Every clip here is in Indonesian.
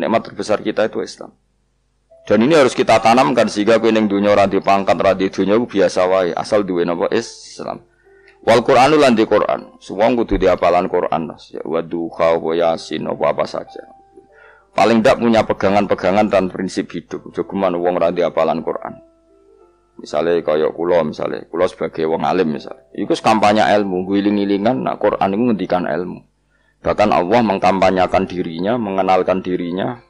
Nikmat terbesar kita itu Islam. Dan ini harus kita tanamkan sehingga kowe ning dunya ora pangkat ora dunya biasa wae asal duwe napa Islam. Wal Qur'anu lan di Qur'an. Semua kudu diapalan Qur'an. Ya duha wa yasin apa apa saja. Paling tidak punya pegangan-pegangan dan prinsip hidup. Jogeman wong ra diapalan Qur'an. Misalnya kaya kula misalnya, kula sebagai wong alim misalnya. Iku kampanye ilmu, guling-gilingan nah Quran itu ngendikan ilmu. Bahkan Allah mengkampanyakan dirinya, mengenalkan dirinya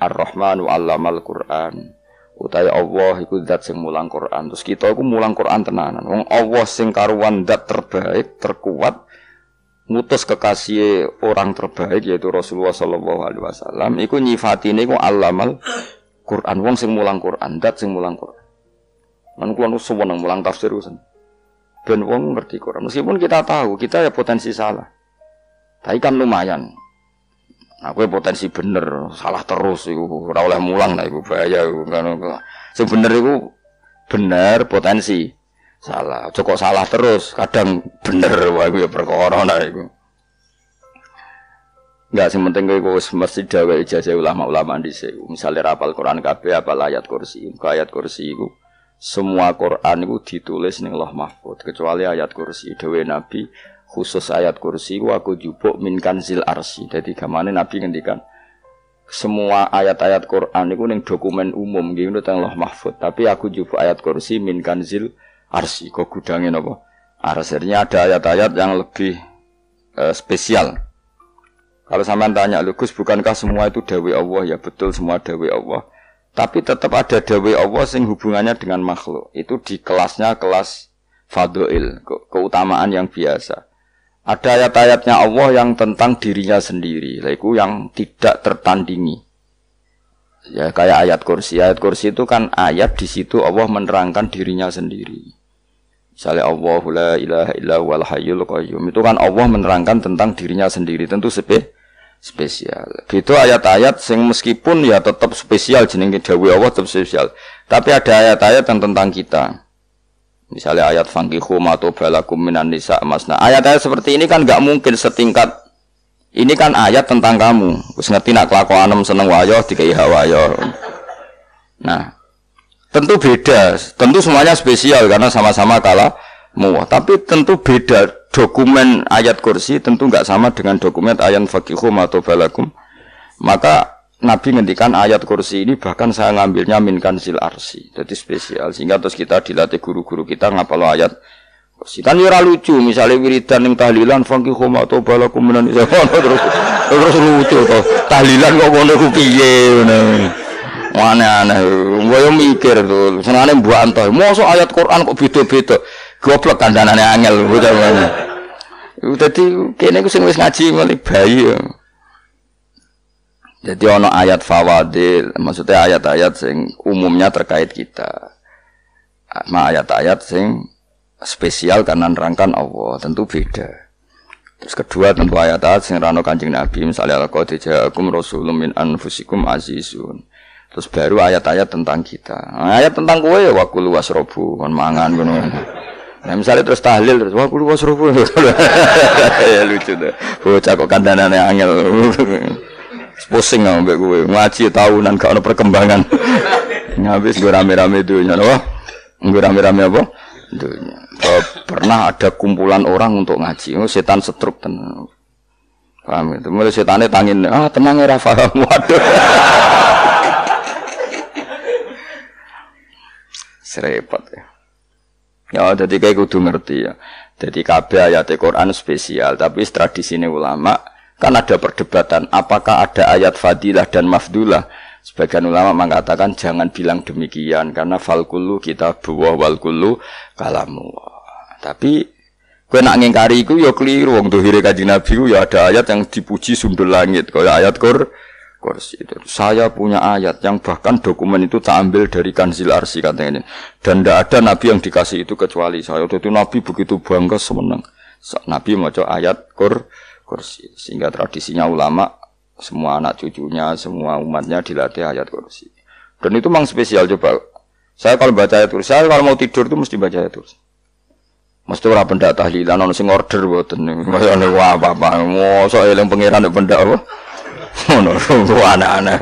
Ar-Rahmanu 'allamal Qur'an. Utai Allah iku zat sing mulang Quran. Terus kita iku mulang Quran tenanan. Wong Allah sing karuan zat terbaik, terkuat ngutus kekasih orang terbaik yaitu Rasulullah sallallahu alaihi wasallam iku nyifatine iku allamal Quran wong sing mulang Quran, zat sing mulang Quran. Man kula nu seneng mulang tafsir usen. Ben wong ngerti Quran. Meskipun kita tahu kita ya potensi salah. Tapi kan lumayan. Aku potensi bener, salah terus iku ora oleh mulang lah iku bahaya iku kan. Sing bener iku bener potensi. Salah, cukup salah terus, kadang bener iku ya perkara nah iku. Enggak sing penting kowe wis mesti dawe ijazah ulama-ulama dhisik. Misale rapal Quran kabeh apal ayat kursi. Kok ayat kursi iku semua Quran itu ditulis ning Allah Mahfud kecuali ayat kursi dewe Nabi khusus ayat kursi ku aku jupuk min kanzil arsi. Jadi gamane Nabi ngendikan semua ayat-ayat Quran itu ning dokumen umum gitu teng Allah Mahfud. Tapi aku jupuk ayat kursi min kanzil arsi. Kok gudangnya napa? Arsirnya ada ayat-ayat yang lebih uh, spesial. Kalau sampean tanya, Lugus bukankah semua itu dawe Allah? Ya betul semua dawe Allah. Tapi tetap ada dawe Allah sing hubungannya dengan makhluk. Itu di kelasnya kelas fadoil, ke keutamaan yang biasa. Ada ayat-ayatnya Allah yang tentang dirinya sendiri, itu yang tidak tertandingi. Ya kayak ayat kursi. Ayat kursi itu kan ayat di situ Allah menerangkan dirinya sendiri. Misalnya Allah la ilaha illa wal hayyul qayyum. Itu kan Allah menerangkan tentang dirinya sendiri. Tentu spe spesial. Itu ayat-ayat sing meskipun ya tetap spesial jenenge dawuh Allah tetap spesial. Tapi ada ayat-ayat yang tentang kita. Misalnya ayat fankihu matu balakum minan nisa masna. Ayat-ayat seperti ini kan nggak mungkin setingkat ini kan ayat tentang kamu. Wis ngerti nak kelakuanem seneng wayo dikai hawayo. Nah, tentu beda. Tentu semuanya spesial karena sama-sama kalah muah. Tapi tentu beda dokumen ayat kursi tentu nggak sama dengan dokumen ayat fakihu matu balakum. Maka Nabi ngendikan ayat kursi ini bahkan saya ngambilnya min kanzil arsi. Jadi spesial sehingga terus kita dilatih guru-guru kita ngapal ayat kursi. Kan ya lucu misalnya wiridan yang tahlilan funky homa atau balakum minan terus terus lucu tuh. Tahlilan kok ngono ku piye Mana aneh gue mikir tuh. Senane buat antoh. Mosok ayat Quran kok beda-beda. Goblok kandhanane angel. Dadi kene ku sing wis ngaji mulai bayi ya. Jadi ono ayat fawadil, maksudnya ayat-ayat sing umumnya terkait kita. Ma ayat-ayat sing spesial karena nerangkan Allah, tentu beda. Terus kedua tentu ayat-ayat sing rano Kanjeng Nabi, misalnya laqad ja'akum rasulun min anfusikum azizun. Terus baru ayat-ayat tentang kita. Ayat tentang kowe ya wakulu wasrobu, kon mangan ngono. Nah, misalnya terus tahlil terus wakulu wasrobu. ya lucu tuh. Bocah kok kandhanane angel pusing mbak gue ngaji tahunan ada perkembangan. Habis gue rame-rame dunia loh gue rame-rame apa? Dunia pernah ada kumpulan orang untuk ngaji. Oh, setan setruk tenang paham itu mulai setannya tangin ah tenang ya Rafa. Waduh. Serepot ya. Ya jadi kayak kudu ngerti ya. Jadi kabeh ayat Quran spesial tapi tradisi ini ulama Kan ada perdebatan apakah ada ayat fadilah dan mafdulah. Sebagian ulama mengatakan jangan bilang demikian karena falkulu kita buah walkulu kalamu. Tapi gue nak ngingkari itu ya keliru wong tuhire kanjeng Nabi ya ada ayat yang dipuji sundul langit kaya ayat itu. Saya punya ayat yang bahkan dokumen itu tak ambil dari kanzil arsi katanya ini. Dan tidak ada nabi yang dikasih itu kecuali saya. Itu nabi begitu bangga semenang. Nabi mau ayat kur kursi. Sehingga tradisinya ulama semua anak cucunya, semua umatnya dilatih ayat kursi. Dan itu memang spesial coba. Saya kalau baca ayat kursi, saya kalau mau tidur itu mesti baca ayat kursi. Mesti orang benda tahlilan, orang sing order buatan. Masya Allah, wah apa-apa. Soal yang pengiran benda apa? Ngono, aneh-aneh.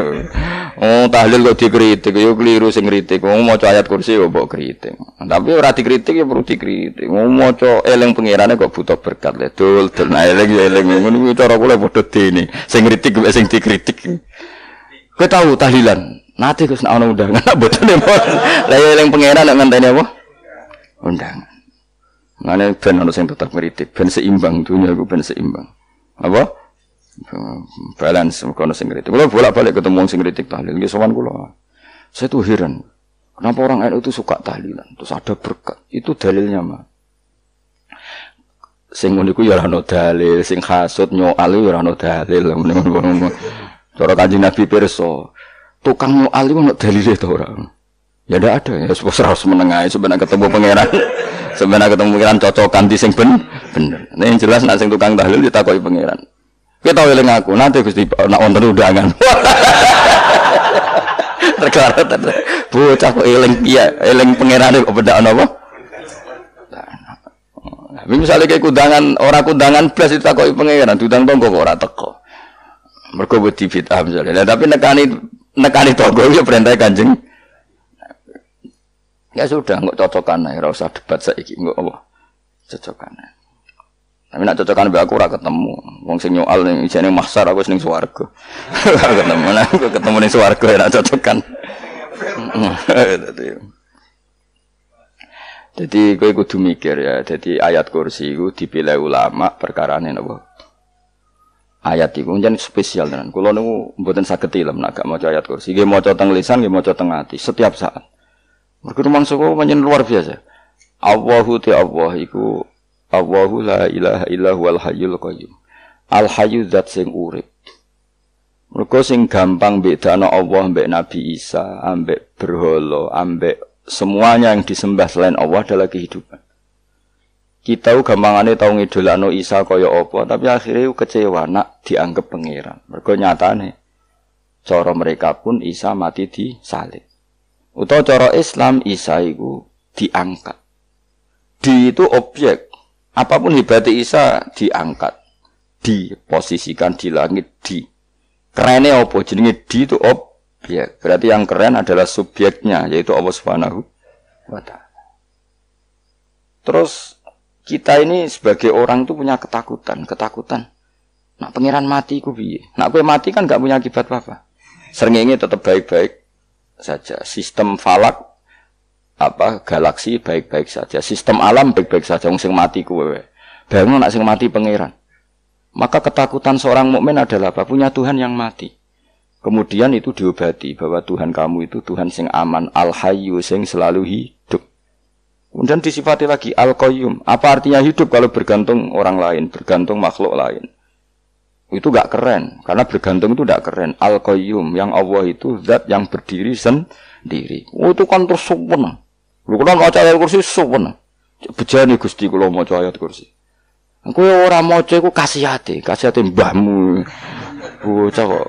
Oh, tahlil kok dikritik, yo keliru sing kritik. Wong maca ayat kursi yo mbok kritik. Tapi ora dikritik ya perlu dikritik. Wong maca eling pangerane kok butuh berkat le. Dul, dul nah eling yo eling ngono cara kula padha dene. Sing kritik kok sing dikritik. Kowe tahu tahlilan? Nanti Gus ana undangan mboten Lah eling pangeran nek ngenteni apa? Undangan. Ngene ben ono sing tetep kritik, ben seimbang dunia iku ben seimbang. Apa? Balance kono sing kritik. Kalau bolak-balik ketemu sing kritik tahlil, nggih sowan kula. Saya tuh heran. Kenapa orang NU itu suka tahlilan? Terus ada berkat. Itu dalilnya mah. Sing ngono iku ya ora dalil, sing hasud nyoal ya ora dalil. Cara Kanjeng Nabi pirsa, tukang nyoal iku ono dalile to ora? Ya ndak ada ya harus menengahi sebenarnya ketemu pangeran. sebenarnya ketemu pangeran cocokan di sing ben bener. Nah, jelas nak sing tukang tahlil ditakoki pangeran. Kita eling aku, nanti Gusti nak wonten undangan. Perkara bocah kok eling piye, eling pangerane kok beda napa? Nah, misalnya kayak kudangan, orang kudangan plus itu takoki pangeran, tudang tonggo kok ora teko. Mergo wedi fitnah misalnya. Nah, tapi nekani nekani tonggo ya perintah Kanjeng. Ya sudah, nggak cocokan ora usah debat saiki, nggak apa. Cocokan. Tapi nak cocokan be aku ora ketemu. Wong sing nyoal ning jane mahsar aku ning swarga. ketemu nah aku ketemu ning swarga ya nak cocokan. Jadi kowe kudu mikir ya. Jadi ayat kursi itu dipilih ulama perkara ini napa? Ayat itu jan spesial tenan. Kula niku mboten saged ilem nek gak maca ayat kursi. Nggih maca teng lisan, nggih maca teng ati setiap saat. Mergo mangsa kok luar biasa. Allahu ta Allah iku Allahu la ilaha illa huwal hayyul qayyum. Al hayyu zat sing urip. Mergo sing gampang bedana Allah mbek Nabi Isa, ambek berhala, ambek semuanya yang disembah selain Allah adalah kehidupan. Kita gampangane tau ngidolano Isa kaya apa, tapi akhirnya kecewa nak dianggap pangeran. Mergo nyatane cara mereka pun Isa mati di salib. Utawa cara Islam Isa iku diangkat. Di itu objek Apa pun hebatnya Isa diangkat, diposisikan di langit, di. Kerennya apa? Jenenge di itu objek. Berarti yang keren adalah subjeknya, yaitu Allah Subhanahu wa. Terus kita ini sebagai orang itu punya ketakutan, ketakutan. Nak pangeran mati ku piye? Nak gue mati kan gak punya akibat apa-apa. Seringe tetap baik-baik saja. Sistem falak apa galaksi baik-baik saja, sistem alam baik-baik saja, wong sing mati kuwe. Bangun nak sing mati pangeran. Maka ketakutan seorang mukmin adalah apa? Punya Tuhan yang mati. Kemudian itu diobati bahwa Tuhan kamu itu Tuhan sing aman, al hayyu sing selalu hidup. Kemudian disifati lagi al qayyum. Apa artinya hidup kalau bergantung orang lain, bergantung makhluk lain? Itu gak keren, karena bergantung itu gak keren. Al qayyum yang Allah itu zat yang berdiri sendiri. Oh, itu kan terus. Kula maca ayat kursi suwen. Bejane Gusti kula maca ayat kursi. Kowe ora maca iku kasihate, kasihate mbahmu. Bocah kok.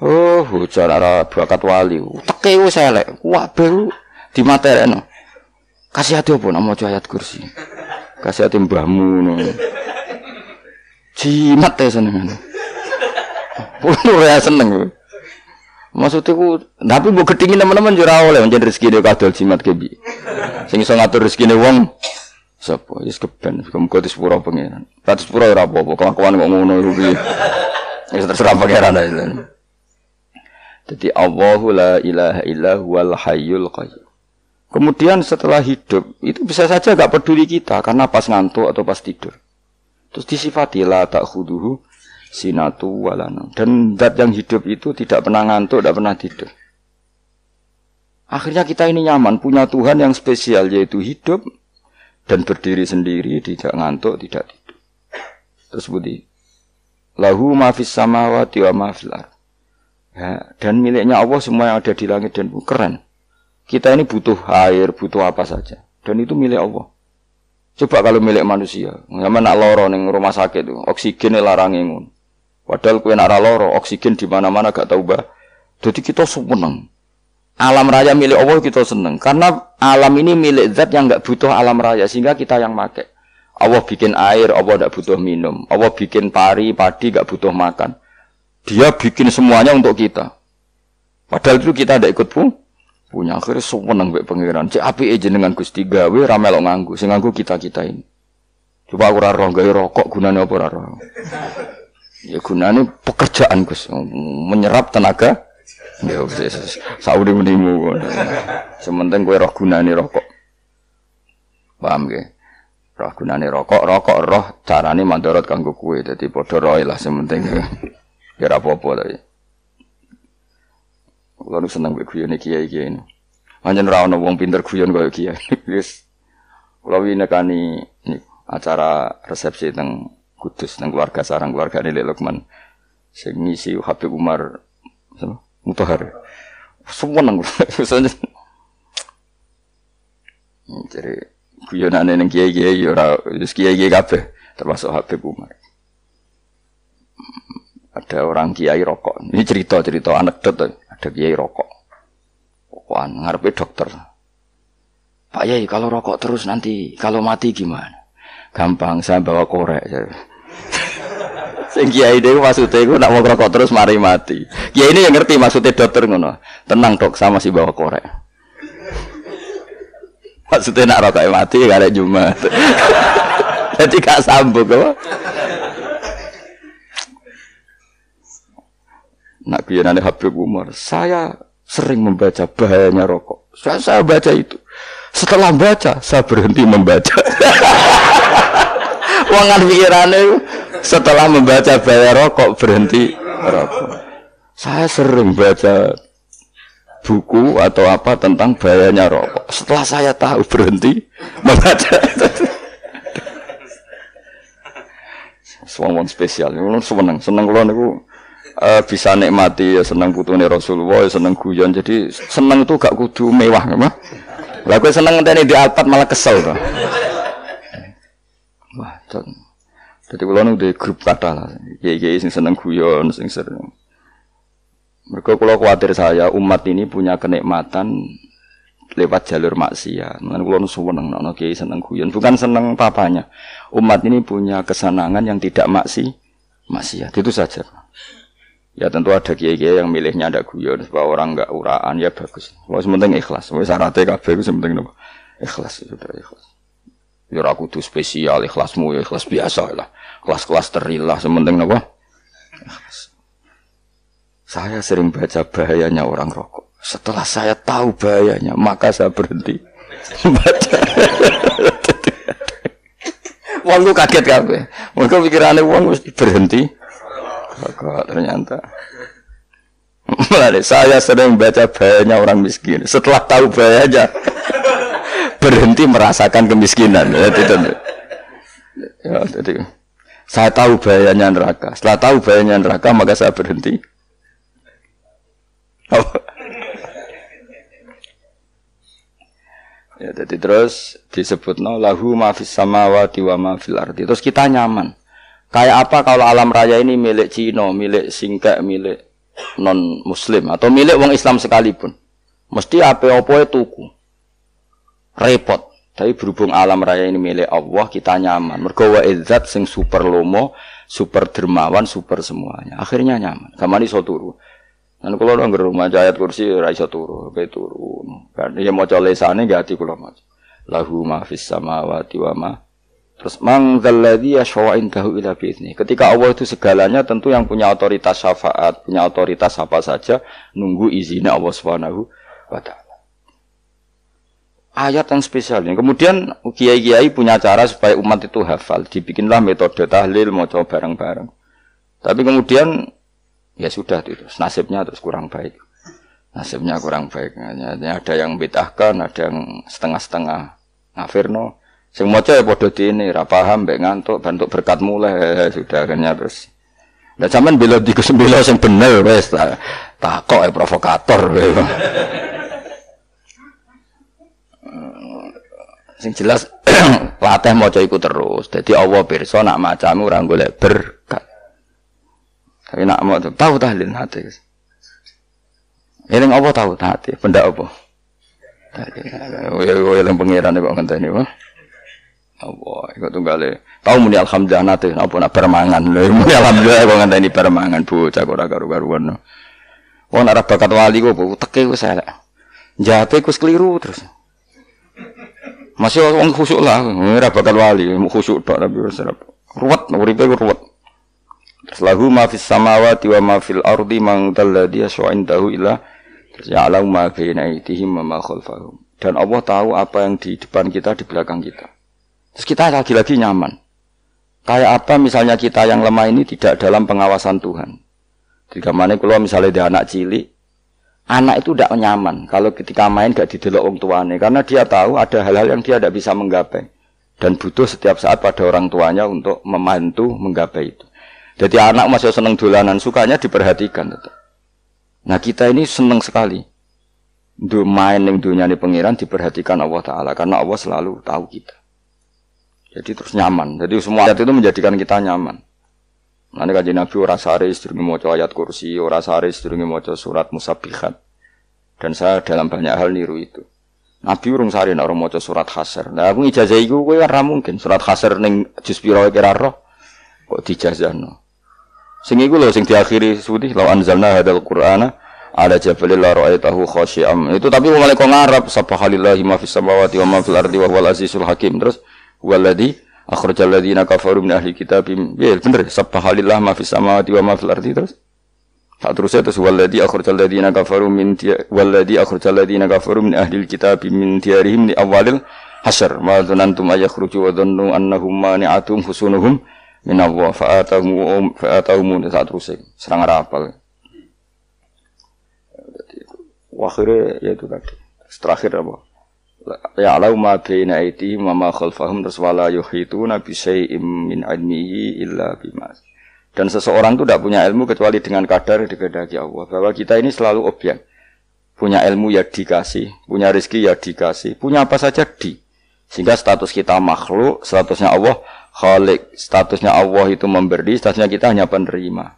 Oh, bocah ora bakat wali. Teke wis elek. Kabeh dimaterekno. Kasihate apa nak maca ayat kursi? Kasihate mbahmu ngono. Jimat ya seneng. Ora seneng. Maksudnya ku, tapi bu ketingin teman-teman jurah oleh menjadi rezeki dia kadal jimat kebi. Sing iso ngatur rezeki nih wong. Siapa? Yes keben. Kamu kau sepura pangeran. Ratus sepura ya apa? Kelakuan kok ngono rugi. Ya terserah pangeran aja. Jadi Allahu la ilaha illa huwal hayyul qayyum. Kemudian setelah hidup itu bisa saja gak peduli kita karena pas ngantuk atau pas tidur. Terus disifati la tak khuduhu sinatu walana. Dan zat yang hidup itu tidak pernah ngantuk, tidak pernah tidur. Akhirnya kita ini nyaman, punya Tuhan yang spesial, yaitu hidup dan berdiri sendiri, tidak ngantuk, tidak tidur. Terus budi. Lahu mafis samawati wa mafil ya, Dan miliknya Allah semua yang ada di langit dan bumi. Keren. Kita ini butuh air, butuh apa saja. Dan itu milik Allah. Coba kalau milik manusia, sama nak loro ning rumah sakit itu, oksigen larang ingun. Padahal kue nara loro, oksigen di mana-mana gak tahu bah. Jadi kita seneng. Alam raya milik Allah kita seneng. Karena alam ini milik zat yang gak butuh alam raya. Sehingga kita yang make. Allah bikin air, Allah gak butuh minum. Allah bikin pari, padi gak butuh makan. Dia bikin semuanya untuk kita. Padahal itu kita tidak ikut pun punya akhirnya seneng mbek pangeran. Cek api aja dengan Gusti gawe ramelok nganggu, sing nganggu kita-kita ini. Coba aku ora roh gawe rokok gunanya apa ora roh. Ya gunanya pekerjaan Gus, menyerap tenaga. Ya wis saudi menimu. Sementing kowe roh gunane rokok. Paham ge? Roh gunane rokok, rokok roh carane mandorot kanggo kowe. Dadi padha roe lah sementing. Ya ora apa-apa tapi. Kulo seneng mbek guyone kiai-kiai ini. Manjen ra ono wong pinter guyon kaya kiai. Wis kula winekani acara resepsi teng Kudus teng keluarga sarang keluarga ini Lukman sing ngisi Habib Umar Mutahar. Semua nang Jadi guyonane ning kiai-kiai ora kiai-kiai kabeh termasuk Habib Umar. Ada orang kiai rokok. Ini cerita-cerita anekdot ada kiai rokok. Rokokan ngarepe dokter. Pak Yai kalau rokok terus nanti kalau mati gimana? Gampang saya bawa korek. Sing kiai dhewe maksudnya iku nak mau rokok terus mari mati. Kiai ini yang ngerti maksudnya dokter ngono. Tenang dok, sama si bawa korek. Maksudnya nak rokok mati ada Jumat. Jadi gak sambung apa? Nak nanti Habib Umar, saya sering membaca bahayanya rokok. Saya, saya baca itu. Setelah baca, saya berhenti membaca. Wangan pikirannya setelah membaca bahaya rokok berhenti rokok. Saya sering baca buku atau apa tentang bahayanya rokok. Setelah saya tahu berhenti membaca. Semua spesial, seneng, seneng kalau niku uh, bisa nikmati ya seneng putune Rasulullah ya seneng guyon jadi seneng itu gak kudu mewah lah gue seneng ngenteni di alpat malah kesel wah jadi kalau nih grup kata lah kiai kiai sing seneng guyon sing sering mereka kalau khawatir saya umat ini punya kenikmatan lewat jalur maksiat. Mengenai kulo seneng nono kiai seneng guyon, bukan seneng papanya. Umat ini punya kesenangan yang tidak maksi maksiat. Itu saja. Ya tentu ada kiai-kiai yang milihnya ada guyon supaya orang enggak uraan ya bagus. Wah sementing ikhlas. Wah syaratnya kabeh itu sementing? Ikhlas sudah ikhlas. Ya aku tuh spesial ikhlasmu ya ikhlas biasa lah. Kelas-kelas terilah sementing apa? Ikhlas. Saya sering baca bahayanya orang rokok. Setelah saya tahu bahayanya, maka saya berhenti baca. Wong kaget kabeh. Mergo pikirane wong mesti berhenti Kok ternyata. Mulai saya sering baca banyak orang miskin. Setelah tahu bahayanya berhenti merasakan kemiskinan. Ya. Ya, jadi saya tahu bahayanya neraka. Setelah tahu bahayanya neraka maka saya berhenti. Ya, jadi terus disebut no lahu mafis samawati wa mafil ardi. Terus kita nyaman. Kayak apa kalau alam raya ini milik Cina, milik Singkek, milik non Muslim atau milik wong Islam sekalipun, mesti apa-apa tuku, repot. Tapi berhubung alam raya ini milik Allah, kita nyaman. Mergo wa izzat sing super lomo, super dermawan, super semuanya. Akhirnya nyaman. Kamani iso turu. Kalau orang rumah ayat kursi ora turu, kayak turu. Kan ya maca lesane gak ati kula maca. Lahu ma fis samawati wa ma Terus mangzalladzi yashfa'u tahu ila bi'izni. Ketika Allah itu segalanya tentu yang punya otoritas syafaat, punya otoritas apa saja nunggu izinnya Allah Subhanahu wa taala. Ayat yang spesial ini. Kemudian kiai-kiai punya cara supaya umat itu hafal. Dibikinlah metode tahlil mau coba bareng-bareng. Tapi kemudian ya sudah itu nasibnya terus kurang baik. Nasibnya kurang baik. Ada yang betahkan, ada yang setengah-setengah ngafirno. Sing maca ya padha dene, ora paham mbek ngantuk, bantuk berkat mulai sudah akhirnya terus. Lah sampean bela di kesembela sing bener wis tak takok ya provokator. Sing jelas latih maca iku terus. Dadi Allah pirsa nak macamu ora golek berkat. Tapi nak mau tahu tahlil hati. Eling apa tahu hati? Benda apa? Ya, yang pengiran kok ngenteni, Pak. Apa iku tunggale. Tahu muni alhamdulillah nate apa nak permangan. Muni alhamdulillah kok ngenteni permangan bocah kok ora karu-karuan. Wong ora bakat wali kok teke wis elek. Jape wis keliru terus. Masih wong khusuk lah, ora bakal wali, khusuk tok tapi wis ruwet, uripe ruwet. Terus lahu ma fis samawati wa ma fil ardi man dalladhi yashwa'indahu illa ya'lamu ma baina aydihim wa ma khalfahum. Dan Allah tahu apa yang di depan kita, di belakang kita. Terus kita lagi-lagi nyaman. Kayak apa misalnya kita yang lemah ini tidak dalam pengawasan Tuhan. Jika mana kalau misalnya dia anak cilik, anak itu tidak nyaman kalau ketika main gak didelok orang tuanya karena dia tahu ada hal-hal yang dia tidak bisa menggapai dan butuh setiap saat pada orang tuanya untuk membantu menggapai itu. Jadi anak masih seneng dolanan, sukanya diperhatikan tetap. Nah kita ini seneng sekali. Du main yang dunia ini pangeran diperhatikan Allah Taala karena Allah selalu tahu kita. Jadi terus nyaman. Jadi semua ayat itu menjadikan kita nyaman. Nanti kaji Nabi ora sare sedurunge maca ayat kursi, ora sare sedurunge maca surat musabihat. Dan saya dalam banyak hal niru itu. Nabi urung sare nek ora maca surat hasr. Nah aku ijazah iku kowe ora mungkin surat hasr ning juz pira kira roh kok dijazahno. Sing iku lho sing diakhiri suti law anzalna hadzal qur'ana ala jabalil la ra'aitahu khashi'am. Itu tapi mulai kok ngarep subhanallahi ma fis samawati wa ma fil ardi wa huwal azizul hakim. Terus waladhi akhrajal ladzina kafaru min ahli kitab. Ya bener. Subhanallah ma fis samawati wa ma fil ardi. Terus. Tak terusnya terus waladhi akhrajal ladzina kafaru min waladhi akhrajal ladzina kafaru min ahli kitab min diyarihim li awalil hasyr. Ma dzanantum ayakhruju wa dhannu annahum mani'atum husunuhum min Allah. Fa'atahum fa'atahum. Saat terus serang rapal akhirnya ya itu tadi. Terakhir apa ya alau ma baina aiti wa ma khalfahum terus wala yuhituna bi min ilmihi illa bima dan seseorang itu tidak punya ilmu kecuali dengan kadar dikehendaki Allah bahwa kita ini selalu objek punya ilmu ya dikasih punya rezeki ya dikasih punya apa saja di sehingga status kita makhluk statusnya Allah Khalik, statusnya Allah itu memberi, statusnya kita hanya penerima.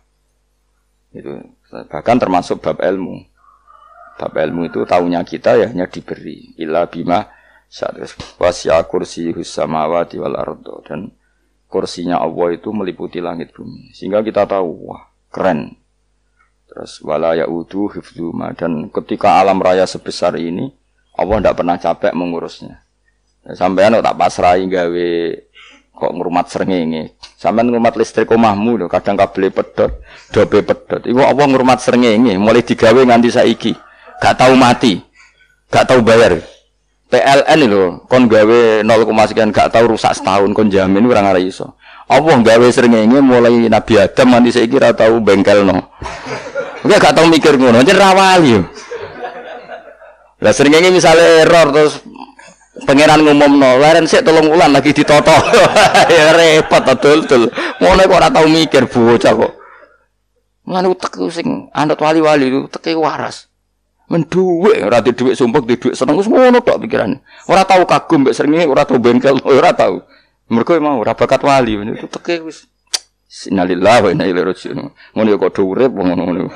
Itu bahkan termasuk bab ilmu. Bab ilmu itu tahunya kita ya hanya diberi. Illa bima saat wasya kursi husamawati wal ardo dan kursinya Allah itu meliputi langit bumi. Sehingga kita tahu wah keren. Terus wala yaudu hifdzuma dan ketika alam raya sebesar ini Allah tidak pernah capek mengurusnya. Sampai tak pasrahi gawe kok ngrumat srengenge. Sampeyan ngrumat listrik omahmu lho, kadang kabel pedot, dobe pedot. Iku apa ngrumat srengenge mulai digawe nganti saiki. Gak tahu mati. Gak tahu bayar. PLN lho, kon gawe 0, sekian gak tahu rusak setahun kon jamin ora ngara iso. Apa gawe srengenge mulai Nabi Adam nganti saiki ora tahu bengkelno. Enggak gak tahu mikir ngono, jen rawali yo. Lah srengenge misalnya error terus Pangeran ngumum no, leren sih tolong ulan lagi ditoto, ya repot betul betul. Ngono kok ora tau mikir bocah kok. Mulane utek sing anut wali-wali itu teke waras. Menduwe ora di sumpek di dhuwit seneng wis ngono tok pikirane. Ora tau kagum mbek srengenge, ora tau bengkel, ora tau. Mergo mau ora bakat wali itu teke wis Innalillahi wa inna ilaihi raji'un. Ngono kok do urip ngono-ngono.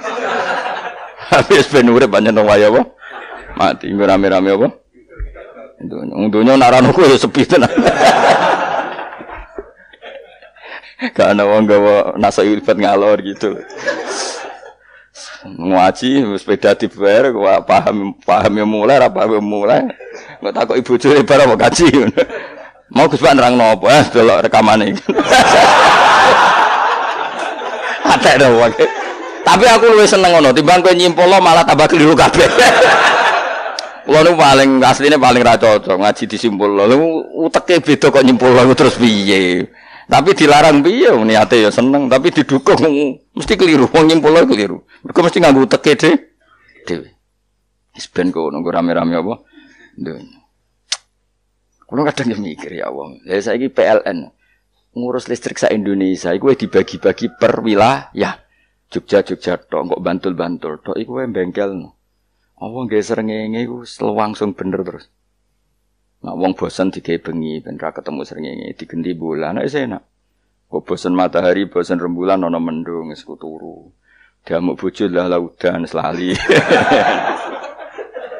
Habis ben urip pancen waya apa? Mati rame-rame apa? Dunia narano ku ya sepi tenan. Ada wong gawa nasa ilfat ngalor gitu. Ngaji sepeda dibayar gua paham paham yang mulai apa yang mulai. Gak takut ibu cuy barang mau kaji. Mau Gus Pak nerang nopo eh delok rekaman iki. Ada dong Tapi aku lebih seneng ngono timbang kowe nyimpul malah tambah keliru kabeh. Kulo nu paling asline paling ra cocok ngaji disimpul lho. Uteke beda kok nyimpul terus piye. Tapi dilarang piye niate ya seneng, tapi didukung mesti keliru. Wong nyimpul lho keliru. Mergo mesti nganggo uteke dhewe. Dhewe. Wis ben nunggu rame-rame apa? Dunya. Kulo kadang ya mikir ya Allah. Ya saiki PLN ngurus listrik sa Indonesia iku dibagi-bagi per wilayah. Jogja Jogja tok kok bantul-bantul tok iku bengkel. Apa nggih srengenge iku langsung bener terus. Nak wong bosan digawe bengi ben ra ketemu srengenge digenti bulan nek enak. Kok bosan matahari, bosan rembulan ana mendung wis turu. Diamuk bojo lah laudan selali.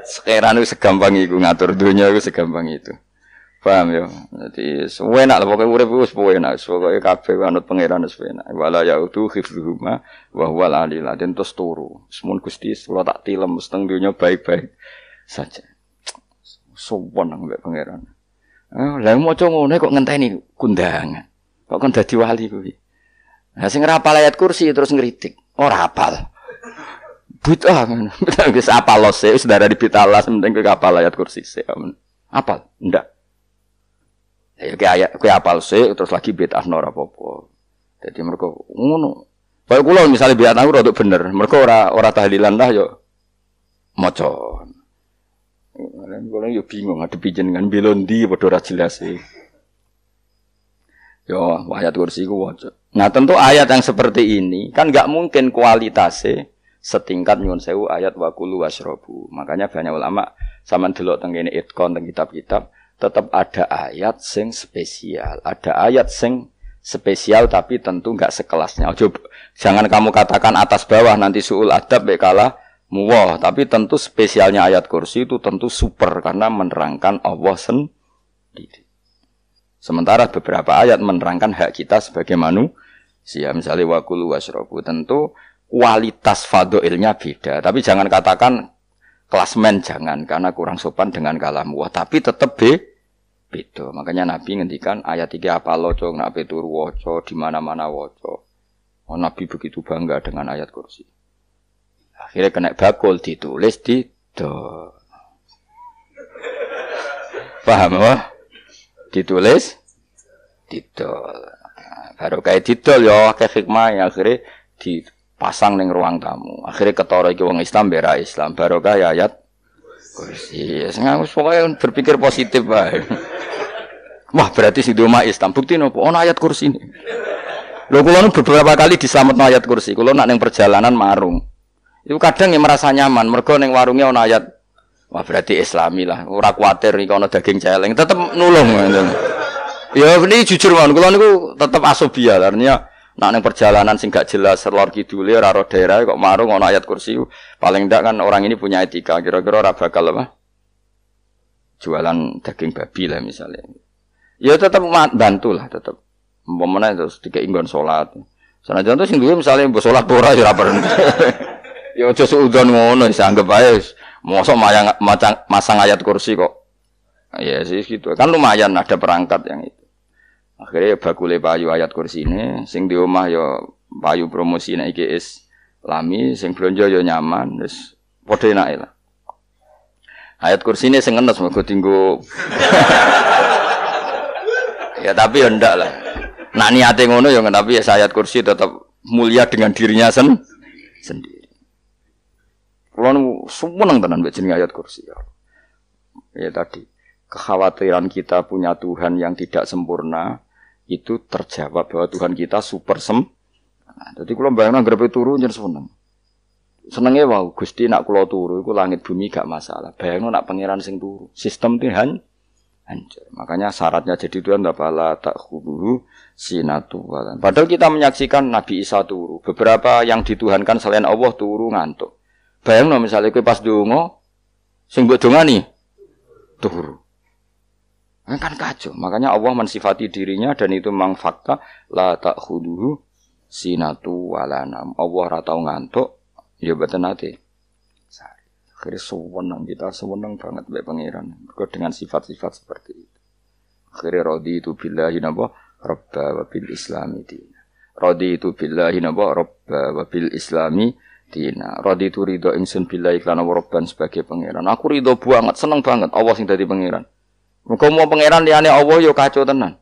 Sekarang itu segampang itu ngatur dunia itu segampang itu. Paham ya? Jadi enak lah pokoknya urip wis enak, pokoke kabeh anut pangeran wis enak. Wala yautu khifruhuma wa huwal terus turu. Semun Gusti kula tak tilem seteng dunya baik-baik saja. Sowan nang mbek pangeran. Eh, lah maca ngene kok ngenteni kundangan. Kok kan dadi wali kuwi. Nah sing rapal ayat kursi terus ngritik. Ora hafal. Bid'ah ngono. Wis apal lo sih, wis darah di pitalas penting kowe apal ayat kursi sih. Apal? Ndak. Ya kayak ayat kayak apal sih terus lagi bid'ah ora apa-apa. Jadi mereka ngono. Kayak kula misalnya biar tahu rada bener, mereka ora ora tahlilan lah yo maca. Kula yo bingung ngadepi jenengan belondi padha ora jelas sih. Yo ayat kursi ku waca. Nah tentu ayat yang seperti ini kan nggak mungkin kualitasnya setingkat nyun sewu ayat wakulu wasrobu. Makanya banyak ulama sama delok tentang ini itkon tentang kitab-kitab tetap ada ayat sing spesial, ada ayat sing spesial tapi tentu nggak sekelasnya. Ojo, jangan kamu katakan atas bawah nanti suul adab bekala muwah, tapi tentu spesialnya ayat kursi itu tentu super karena menerangkan Allah sendiri. Sementara beberapa ayat menerangkan hak kita sebagai manusia, misalnya wakulu wasrobu, tentu kualitas fadoilnya beda. Tapi jangan katakan klasmen jangan karena kurang sopan dengan kalam wah tapi tetap be beda. Makanya Nabi ngendikan ayat tiga apa loco nak turu woco di mana-mana woco. Oh, Nabi begitu bangga dengan ayat kursi. Akhirnya kena bakul ditulis di do. Paham apa? Ditulis didol. Baru kayak didol ya kayak hikmah ya akhirnya dipasang neng ruang tamu. Akhirnya ketara iki wong Islam bera Islam. Baru kayak ayat kursi. Saya pokoknya berpikir positif bae. Wah berarti si Doma Islam. Bukti nopo. Oh ayat kursi ini. Lo kulo beberapa kali diselamat ayat kursi. Kulo nak neng perjalanan marung. Itu kadang yang merasa nyaman. Mereka neng warungnya ono ayat. Wah berarti Islami lah. Ora kuatir nih kalau daging celeng. Tetap nulung. ya ini jujur man. Kulo niku tetap asobia. Artinya nak neng perjalanan sing gak jelas lor kidule raro daerah kok marung ono ayat kursi. Paling ndak kan orang ini punya etika. Kira-kira ora bakal apa? Jualan daging babi lah misalnya. Ya tetap bantu lah tetap. Umpamanya terus tiga inggon sholat. Sana tuh sing dulu misalnya mbok sholat ora ya ora Ya aja suudon ngono anggap aja. Mosok mayang macang masang ayat kursi kok. Ya sih gitu. Kan lumayan ada perangkat yang itu. Akhirnya bakule payu ayat kursi ini, sing di rumah ya payu promosi nek iki is lami, sing belanja ya nyaman, terus padha enake lah. Ayat kursi ini sing ngenes mergo tinggu Ya tapi ya ndak lah. Nak niate ngono ya tapi ya sayat kursi tetap mulia dengan dirinya sen sendiri. Kulo seneng tenan mbek ayat kursi ya. Ya tadi kekhawatiran kita punya Tuhan yang tidak sempurna itu terjawab bahwa Tuhan kita super sem. Nah, jadi kalau bayangin grepe turu jadi seneng. Senengnya wow, Gusti nak kulo turu, itu langit bumi gak masalah. Bayangin nak pangeran sing turu, sistem Tuhan hancur. Makanya syaratnya jadi Tuhan pala tak hulu sinatu Padahal kita menyaksikan Nabi Isa turu. Beberapa yang dituhankan selain Allah turu ngantuk. Bayang no misalnya kue pas dungo, sing buat nih turu. Kan, kan kacau. Makanya Allah mensifati dirinya dan itu memang fakta la tak hulu sinatu walanam. Allah ratau ngantuk, ya betul nanti. Akhirnya sewenang kita sewenang banget baik pangeran. Dengan sifat-sifat seperti itu. Akhirnya rodi itu billahi nabo robba wabil islami dina. Rodi itu billahi nabo robba wabil islami dina. Rodi itu ridho ingsun billahi iklan robban sebagai pangeran. Aku ridho banget, seneng banget. Allah sing dari pangeran. Muka mau pangeran liane Allah yo kacau tenan.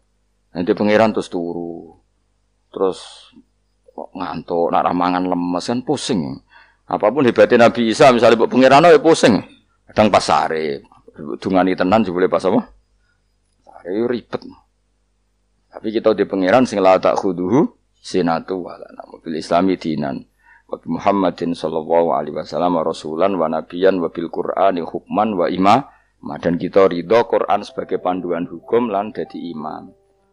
Nanti pangeran terus turu. Terus ngantuk, nak ramangan lemes kan pusing. Apa pun hebatnya Nabi Isa, misalnya buat pengiran ya pusing. Kadang pas sare, dungani tenan juga pas apa? Sare ribet. Tapi kita di pengiran sing la tak khuduhu sinatu wala mobil islami dinan. Muhammadin sallallahu alaihi wasallam rasulan wa nabiyan wa bil Qur'ani hukman wa imam. Dan kita ridho Quran sebagai panduan hukum lan jadi imam.